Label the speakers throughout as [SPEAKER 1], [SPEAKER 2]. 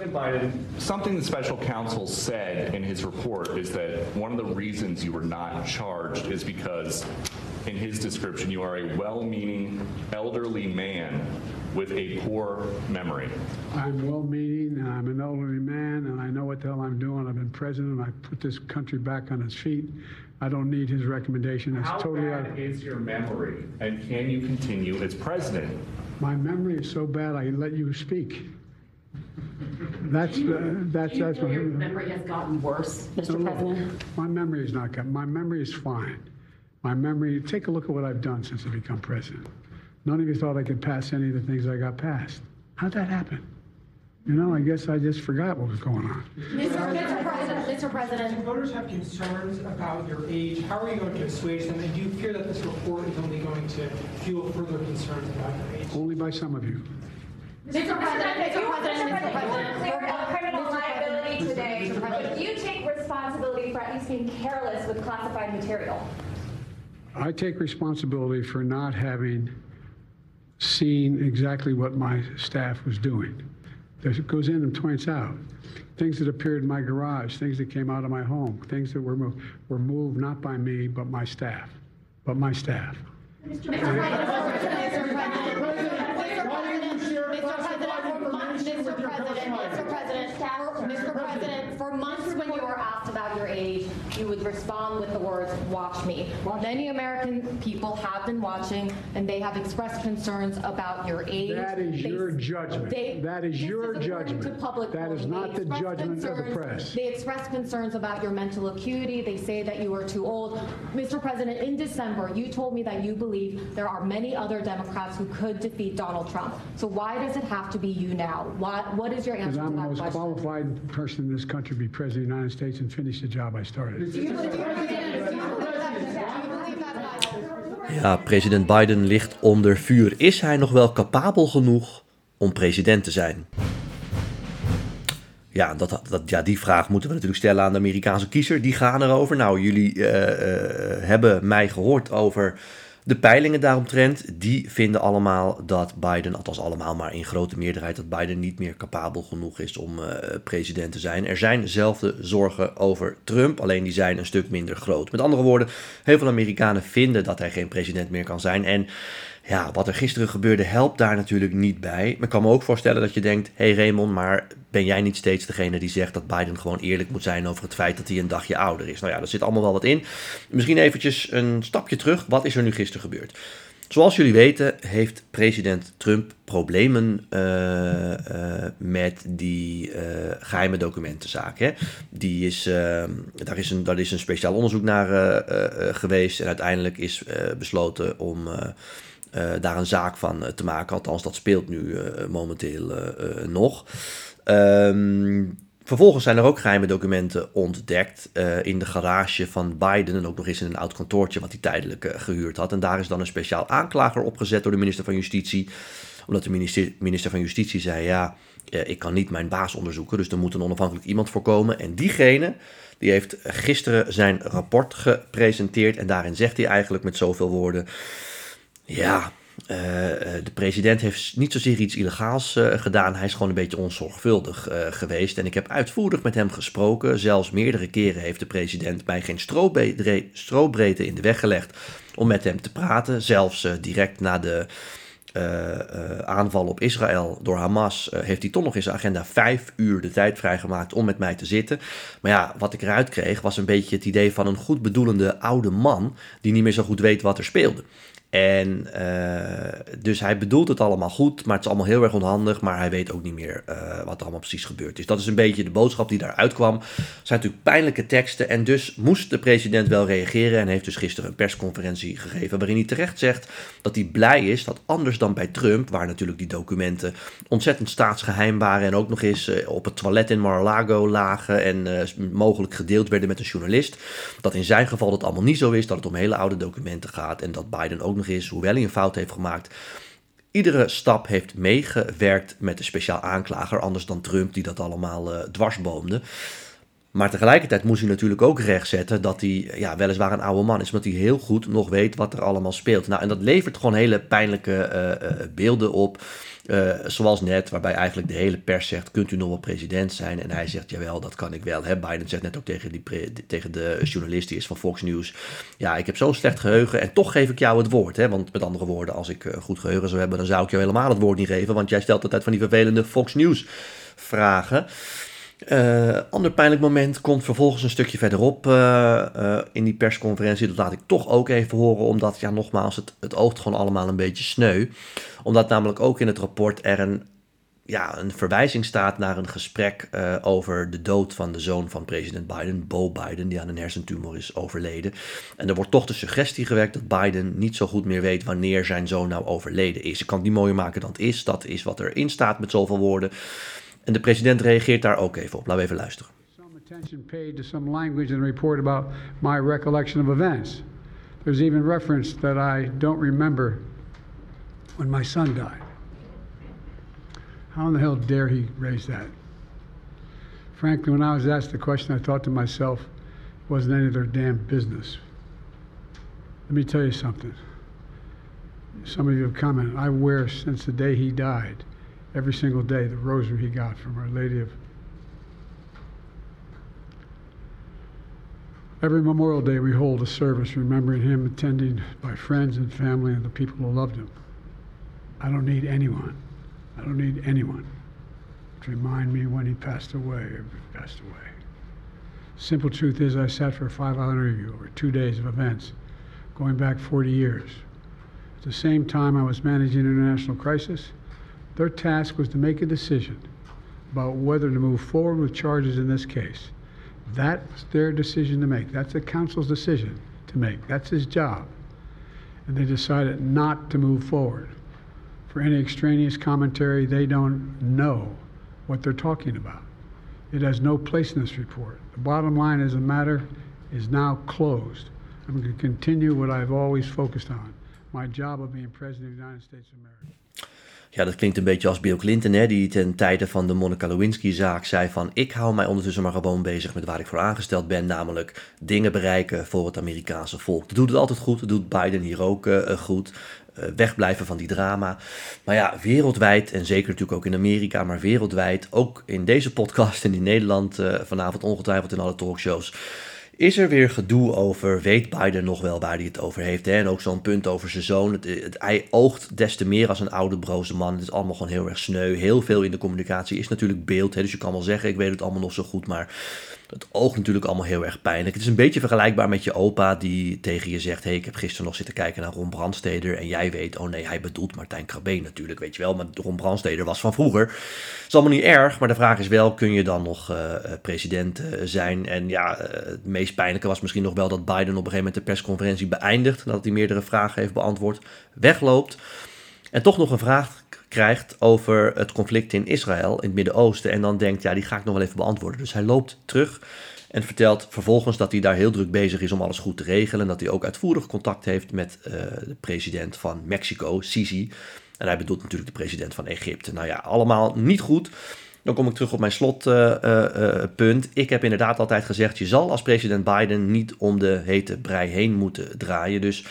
[SPEAKER 1] President Biden, something the special counsel said in his report is that one of the reasons you were not charged is because, in his description, you are a well meaning elderly man with a poor memory.
[SPEAKER 2] I'm well-meaning, and I'm an elderly man, and I know what the hell I'm doing. I've been president. I put this country back on its feet. I don't need his recommendation. It's
[SPEAKER 1] How
[SPEAKER 2] totally out.
[SPEAKER 1] bad is your memory, and can you continue as president?
[SPEAKER 2] My memory is so bad. I let you speak. That's uh, that's
[SPEAKER 3] Do you
[SPEAKER 2] that's
[SPEAKER 3] feel
[SPEAKER 2] my,
[SPEAKER 3] your memory has gotten worse, Mr. President?
[SPEAKER 2] my memory is not good. My memory is fine. My memory. Take a look at what I've done since I become president. None of you thought I could pass any of the things I got passed. How'd that happen? You know, I guess I just forgot what was going on.
[SPEAKER 3] Mr. Mr. President, Mr.
[SPEAKER 4] If
[SPEAKER 3] President,
[SPEAKER 4] voters have concerns about your age, how are you going to assuage them? And do you fear that this report is only going to fuel further concerns about your age?
[SPEAKER 2] Only by some of you.
[SPEAKER 3] Mr. President, Mr. President, Mr. President.
[SPEAKER 5] Clear up criminal
[SPEAKER 3] Mr. President,
[SPEAKER 5] liability
[SPEAKER 3] Mr.
[SPEAKER 5] today.
[SPEAKER 3] President.
[SPEAKER 5] Do you take responsibility for at least being careless with classified material?
[SPEAKER 2] I take responsibility for not having seen exactly what my staff was doing. There- It goes in and points out things that appeared in my garage, things that came out of my home, things that were moved, were moved not by me, but my staff, but my staff.
[SPEAKER 3] Mr. President, Mr. President, Mr. President, Mr. President, for months, Mr. President, Mr. President, Mr. President, for months when you were asked about your age, you would respond with the words, "Watch me." Many American people have been watching, and they have expressed concerns about your age.
[SPEAKER 2] That is
[SPEAKER 3] They-
[SPEAKER 2] your judgment.
[SPEAKER 3] they-
[SPEAKER 2] That is your
[SPEAKER 3] according
[SPEAKER 2] judgment.
[SPEAKER 3] to public
[SPEAKER 2] That is
[SPEAKER 3] polling.
[SPEAKER 2] not the
[SPEAKER 3] expressed
[SPEAKER 2] judgment of the press.
[SPEAKER 3] They express concerns about your mental acuity. They say that you are too old. Mr. President, in December, you told me that you believe there are many other Democrats who could defeat Donald Trump. So why does it have to be you now? Why, what is your answer to
[SPEAKER 2] I'm the
[SPEAKER 3] that
[SPEAKER 2] most
[SPEAKER 3] question?
[SPEAKER 2] Person in this country be president of the United States and finish the job I started.
[SPEAKER 6] Ja, president Biden ligt onder vuur. Is hij nog wel capabel genoeg om president te zijn? Ja, dat, dat, ja, die vraag moeten we natuurlijk stellen aan de Amerikaanse kiezer. Die gaan erover. Nou, jullie eh, eh, hebben mij gehoord over de peilingen daaromtrent. Die vinden allemaal dat Biden, althans allemaal maar in grote meerderheid, dat Biden niet meer capabel genoeg is om eh, president te zijn. Er zijn dezelfde zorgen over Trump, alleen die zijn een stuk minder groot. Met andere woorden, heel veel Amerikanen vinden dat hij geen president meer kan zijn. En ja, wat er gisteren gebeurde helpt daar natuurlijk niet bij. Maar ik kan me ook voorstellen dat je denkt: hé hey Raymond, maar ben jij niet steeds degene die zegt dat Biden gewoon eerlijk moet zijn over het feit dat hij een dagje ouder is? Nou ja, er zit allemaal wel wat in. Misschien eventjes een stapje terug. Wat is er nu gisteren gebeurd? Zoals jullie weten heeft president Trump problemen uh, uh, met die uh, geheime documentenzaak. Hè? Die is, daar, is een, daar is een speciaal onderzoek naar geweest en uiteindelijk is besloten om daar een zaak van uh, te maken. Althans, dat speelt nu uh, momenteel nog. Um, vervolgens zijn er ook geheime documenten ontdekt in de garage van Biden. En ook nog eens in een oud kantoortje wat hij tijdelijk gehuurd had. En daar is dan een speciaal aanklager opgezet door de minister van Justitie. Omdat de minister, minister van Justitie zei: Ja, ik kan niet mijn baas onderzoeken. Dus er moet een onafhankelijk iemand voorkomen. En diegene. Die heeft gisteren zijn rapport gepresenteerd. En daarin zegt hij eigenlijk met zoveel woorden. Ja, uh, de president heeft niet zozeer iets illegaals uh, gedaan. Hij is gewoon een beetje onzorgvuldig geweest. En ik heb uitvoerig met hem gesproken. Zelfs meerdere keren heeft de president mij geen strobreedte in de weg gelegd om met hem te praten. Zelfs direct na de aanval op Israël door Hamas heeft hij toch nog in zijn agenda vijf uur de tijd vrijgemaakt om met mij te zitten. Maar ja, wat ik eruit kreeg was een beetje het idee van een goed bedoelende oude man die niet meer zo goed weet wat er speelde. En uh, dus hij bedoelt het allemaal goed, maar het is allemaal heel erg onhandig. Maar hij weet ook niet meer uh, wat er allemaal precies gebeurd is. Dat is een beetje de boodschap die daaruit kwam. Het zijn natuurlijk pijnlijke teksten. En dus moest de president wel reageren. En heeft dus gisteren een persconferentie gegeven. Waarin hij terecht zegt dat hij blij is dat anders dan bij Trump. Waar natuurlijk die documenten ontzettend staatsgeheim waren. En ook nog eens uh, op het toilet in Mar-a-Lago lagen. En mogelijk gedeeld werden met een journalist. Dat in zijn geval dat allemaal niet zo is. Dat het om hele oude documenten gaat. En dat Biden ook is, hoewel hij een fout heeft gemaakt, iedere stap heeft meegewerkt met de speciaal aanklager, anders dan Trump die dat allemaal uh, dwarsboomde. Maar tegelijkertijd moest hij natuurlijk ook rechtzetten dat hij ja, weliswaar een oude man is, omdat hij heel goed nog weet wat er allemaal speelt. Nou, en dat levert gewoon hele pijnlijke uh, beelden op. Uh, zoals net, waarbij eigenlijk de hele pers zegt: Kunt u nog wel president zijn? En hij zegt: Jawel, dat kan ik wel. Hè? Biden zegt net ook tegen, die tegen de journalist die is van Fox News: Ja, ik heb zo'n slecht geheugen en toch geef ik jou het woord. Hè? Want met andere woorden, als ik goed geheugen zou hebben, dan zou ik jou helemaal het woord niet geven. Want jij stelt altijd van die vervelende Fox News vragen. Uh, ander pijnlijk moment komt vervolgens een stukje verderop uh, uh, in die persconferentie. Dat laat ik toch ook even horen, omdat, ja, nogmaals, het, het oogt gewoon allemaal een beetje sneu. Omdat namelijk ook in het rapport er een, ja, een verwijzing staat naar een gesprek over de dood van de zoon van president Biden, Bo Biden, die aan een hersentumor is overleden. En er wordt toch de suggestie gewekt dat Biden niet zo goed meer weet wanneer zijn zoon nou overleden is. Ik kan het niet mooier maken dan het is. Dat is wat erin staat met zoveel woorden. En de president reageert daar ook even op. Laten we even luisteren.
[SPEAKER 2] Some attention paid to some language in the report about my recollection of events. There's even reference that I don't remember when my son died. How in the hell dare he raise that? Frankly, when I was asked the question, I thought to myself, it wasn't any of their damn business. Let me tell you something. Some of you have commented, I wear since the day he died every single day the rosary he got from Our Lady of. Every Memorial Day, we hold a service remembering him, attended by friends and family and the people who loved him. I don't need anyone. I don't need anyone to remind me when he passed away or passed away. Simple truth is, I sat for a five hour interview over two days of events going back 40 years. At the same time, I was managing international crisis their task was to make a decision about whether to move forward with charges in this case. That's their decision to make. That's the council's decision to make. That's his job. And they decided not to move forward. For any extraneous commentary, they don't know what they're talking about. It has no place in this report. The bottom line is the matter is now closed. I'm going to continue what I've always focused on my job of being President of the United States of America.
[SPEAKER 6] Ja, dat klinkt een beetje als Bill Clinton, hè, die ten tijde van de Monica Lewinsky-zaak zei van... ik hou mij ondertussen maar gewoon bezig met waar ik voor aangesteld ben, namelijk dingen bereiken voor het Amerikaanse volk. Dat doet het altijd goed, dat doet Biden hier ook uh, goed. Uh, wegblijven van die drama. Maar ja, wereldwijd, en zeker natuurlijk ook in Amerika, maar wereldwijd, ook in deze podcast en in Nederland vanavond ongetwijfeld in alle talkshows is er weer gedoe over, weet Biden nog wel waar hij het over heeft. Hè? En ook zo'n punt over zijn zoon. Het, hij oogt des te meer als een oude broze man. Het is allemaal gewoon heel erg sneu. Heel veel in de communicatie is natuurlijk beeld. Hè? Dus je kan wel zeggen, ik weet het allemaal nog zo goed, maar het oogt natuurlijk allemaal heel erg pijnlijk. Het is een beetje vergelijkbaar met je opa die tegen je zegt... hey, ik heb gisteren nog zitten kijken naar Ron Brandsteder... en jij weet, oh nee, hij bedoelt Martijn Krabbe natuurlijk, weet je wel. Maar Ron Brandsteder was van vroeger. Is allemaal niet erg, maar de vraag is wel... kun je dan nog uh, president uh, zijn? En ja, het meest pijnlijke was misschien nog wel... dat Biden op een gegeven moment de persconferentie beëindigt... nadat hij meerdere vragen heeft beantwoord, wegloopt... en toch nog een vraag krijgt over het conflict in Israël, in het Midden-Oosten. En dan denkt, ja, die ga ik nog wel even beantwoorden. Dus hij loopt terug en vertelt vervolgens dat hij daar heel druk bezig is om alles goed te regelen. En dat hij ook uitvoerig contact heeft met uh, de president van Mexico, Sisi. En hij bedoelt natuurlijk de president van Egypte. Nou ja, allemaal niet goed. Dan kom ik terug op mijn slotpunt. Uh, uh, ik heb inderdaad altijd gezegd: je zal als president Biden niet om de hete brei heen moeten draaien. Dus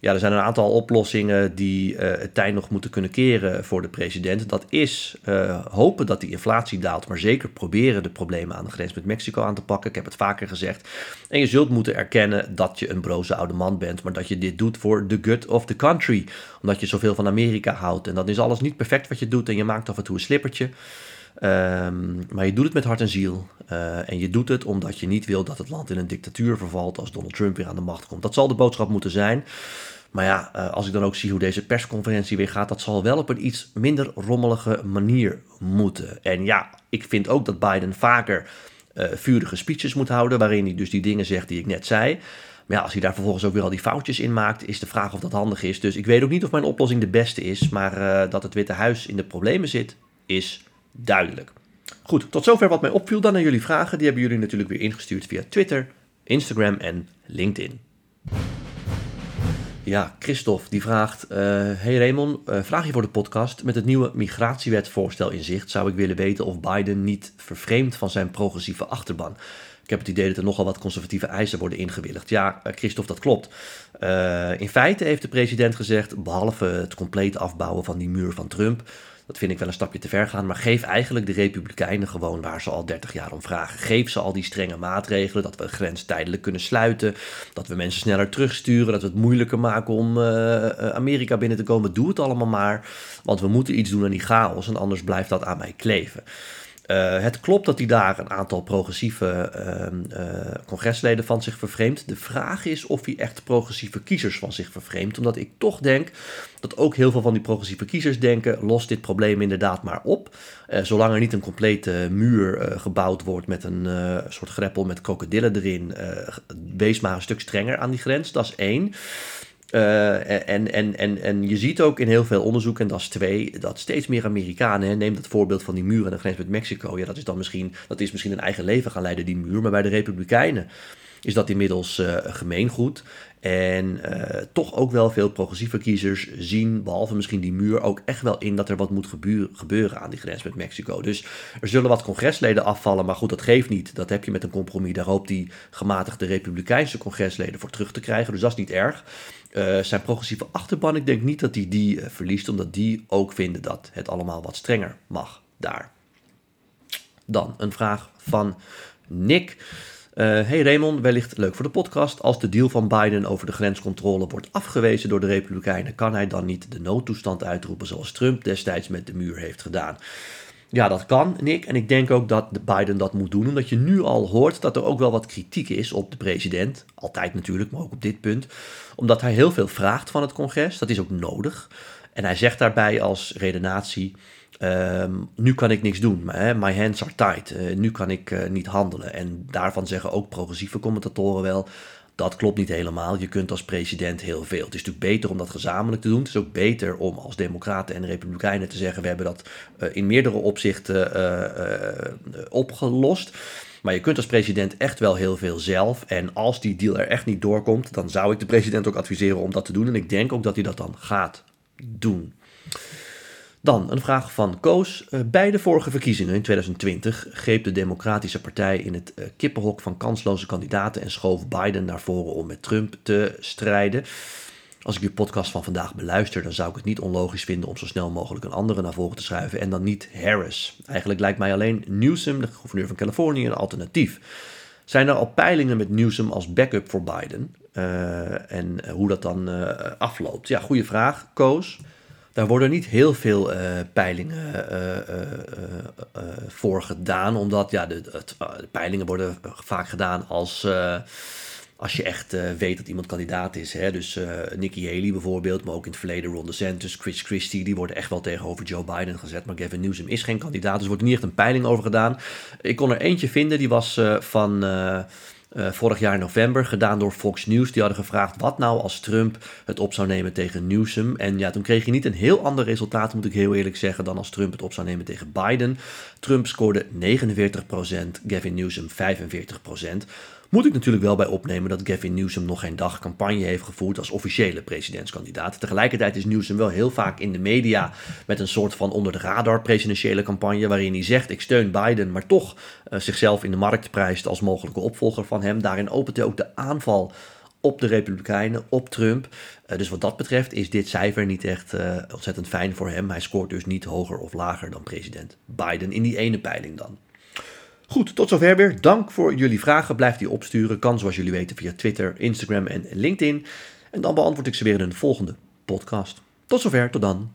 [SPEAKER 6] ja, er zijn een aantal oplossingen die het tijd nog moeten kunnen keren voor de president. Dat is hopen dat die inflatie daalt, maar zeker proberen de problemen aan de grens met Mexico aan te pakken. Ik heb het vaker gezegd. En je zult moeten erkennen dat je een broze oude man bent, maar dat je dit doet voor the good of the country. Omdat je zoveel van Amerika houdt. En dan is alles niet perfect wat je doet en je maakt af en toe een slippertje. Um, maar je doet het met hart en ziel. Uh, en je doet het omdat je niet wil dat het land in een dictatuur vervalt als Donald Trump weer aan de macht komt. Dat zal de boodschap moeten zijn. Maar ja, uh, als ik dan ook zie hoe deze persconferentie weer gaat, dat zal wel op een iets minder rommelige manier moeten. En ja, ik vind ook dat Biden vaker uh, vurige speeches moet houden, waarin hij dus die dingen zegt die ik net zei. Maar ja, als hij daar vervolgens ook weer al die foutjes in maakt, is de vraag of dat handig is. Dus ik weet ook niet of mijn oplossing de beste is, maar dat het Witte Huis in de problemen zit, is duidelijk. Goed, tot zover wat mij opviel. Dan naar jullie vragen. Die hebben jullie natuurlijk weer ingestuurd via Twitter, Instagram en LinkedIn. Ja, Christophe die vraagt: uh, Hey Raymond, uh, vraag je voor de podcast. Met het nieuwe migratiewetsvoorstel in zicht zou ik willen weten of Biden niet vervreemdt van zijn progressieve achterban. Ik heb het idee dat er nogal wat conservatieve eisen worden ingewilligd. Ja, uh, Christophe, dat klopt. In feite heeft de president gezegd, behalve het compleet afbouwen van die muur van Trump, dat vind ik wel een stapje te ver gaan. Maar geef eigenlijk de Republikeinen gewoon waar ze al 30 jaar om vragen. Geef ze al die strenge maatregelen. Dat we een grens tijdelijk kunnen sluiten. Dat we mensen sneller terugsturen. Dat we het moeilijker maken om uh, Amerika binnen te komen. Doe het allemaal maar. Want we moeten iets doen aan die chaos. En anders blijft dat aan mij kleven. Uh, het klopt dat hij daar een aantal progressieve uh, uh, congresleden van zich vervreemdt. De vraag is of hij echt progressieve kiezers van zich vervreemdt. Omdat ik toch denk dat ook heel veel van die progressieve kiezers denken: los dit probleem inderdaad maar op. zolang er niet een complete muur gebouwd wordt met een soort greppel met krokodillen erin, wees maar een stuk strenger aan die grens. Dat is één. Uh, en, en, en, en je ziet ook in heel veel onderzoek, en dat is twee, dat steeds meer Amerikanen, hè, neem dat voorbeeld van die muur aan de grens met Mexico, ja, dat is dan misschien, dat is misschien een eigen leven gaan leiden, die muur, maar bij de Republikeinen is dat inmiddels uh, gemeengoed. En uh, toch ook wel veel progressieve kiezers zien, behalve misschien die muur, ook echt wel in dat er wat moet gebeuren, aan die grens met Mexico. Dus er zullen wat congresleden afvallen, maar goed, dat geeft niet. Dat heb je met een compromis. Daar hoopt die gematigde Republikeinse congresleden voor terug te krijgen. Dus dat is niet erg. Uh, zijn progressieve achterban, ik denk niet dat hij die uh, verliest, omdat die ook vinden dat het allemaal wat strenger mag daar. Dan een vraag van Nick. Uh, hey Raymond, wellicht leuk voor de podcast. Als de deal van Biden over de grenscontrole wordt afgewezen door de Republikeinen, kan hij dan niet de noodtoestand uitroepen zoals Trump destijds met de muur heeft gedaan? Ja, dat kan, Nick. En ik denk ook dat Biden dat moet doen, omdat je nu al hoort dat er ook wel wat kritiek is op de president. Altijd natuurlijk, maar ook op dit punt. Omdat hij heel veel vraagt van het congres. Dat is ook nodig. En hij zegt daarbij als redenatie. Um, nu kan ik niks doen, hè, my hands are tied. Uh, nu kan ik uh, niet handelen. En daarvan zeggen ook progressieve commentatoren wel. Dat klopt niet helemaal. Je kunt als president heel veel. Het is natuurlijk beter om dat gezamenlijk te doen. Het is ook beter om als Democraten en Republikeinen te zeggen: we hebben dat uh, in meerdere opzichten opgelost. Maar je kunt als president echt wel heel veel zelf. En als die deal er echt niet doorkomt, dan zou ik de president ook adviseren om dat te doen. En ik denk ook dat hij dat dan gaat doen. Dan een vraag van Koos. Uh, bij de vorige verkiezingen in 2020 greep de Democratische Partij in het uh, kippenhok van kansloze kandidaten en schoof Biden naar voren om met Trump te strijden. Als ik uw podcast van vandaag beluister, dan zou ik het niet onlogisch vinden om zo snel mogelijk een andere naar voren te schuiven en dan niet Harris. Eigenlijk lijkt mij alleen Newsom, de gouverneur van Californië, een alternatief. Zijn er al peilingen met Newsom als backup voor Biden? Uh, en hoe dat dan afloopt? Ja, goede vraag, Koos. Daar worden niet heel veel uh, peilingen uh, uh, voor gedaan, omdat ja, de, peilingen worden vaak gedaan als, als je echt weet dat iemand kandidaat is. Hè? Dus Nikki Haley bijvoorbeeld, maar ook in het verleden Ron DeSantis, Chris Christie, die worden echt wel tegenover Joe Biden gezet. Maar Gavin Newsom is geen kandidaat, dus er wordt niet echt een peiling over gedaan. Ik kon er eentje vinden, die was van... Uh, vorig jaar in november, gedaan door Fox News. Die hadden gevraagd wat nou als Trump het op zou nemen tegen Newsom. En ja, toen kreeg je niet een heel ander resultaat, moet ik heel eerlijk zeggen, dan als Trump het op zou nemen tegen Biden. Trump scoorde 49%, Gavin Newsom 45%. Moet ik natuurlijk wel bij opnemen dat Gavin Newsom nog geen dag campagne heeft gevoerd als officiële presidentskandidaat. Tegelijkertijd is Newsom wel heel vaak in de media met een soort van onder de radar presidentiële campagne waarin hij zegt ik steun Biden, maar toch uh, zichzelf in de markt prijst als mogelijke opvolger van hem. Daarin opent hij ook de aanval op de Republikeinen, op Trump. Uh, dus wat dat betreft is dit cijfer niet echt uh, ontzettend fijn voor hem. Hij scoort dus niet hoger of lager dan president Biden in die ene peiling dan. Goed, tot zover weer. Dank voor jullie vragen. Blijf die opsturen. Kan zoals jullie weten via Twitter, Instagram en LinkedIn. En dan beantwoord ik ze weer in een volgende podcast. Tot zover, tot dan.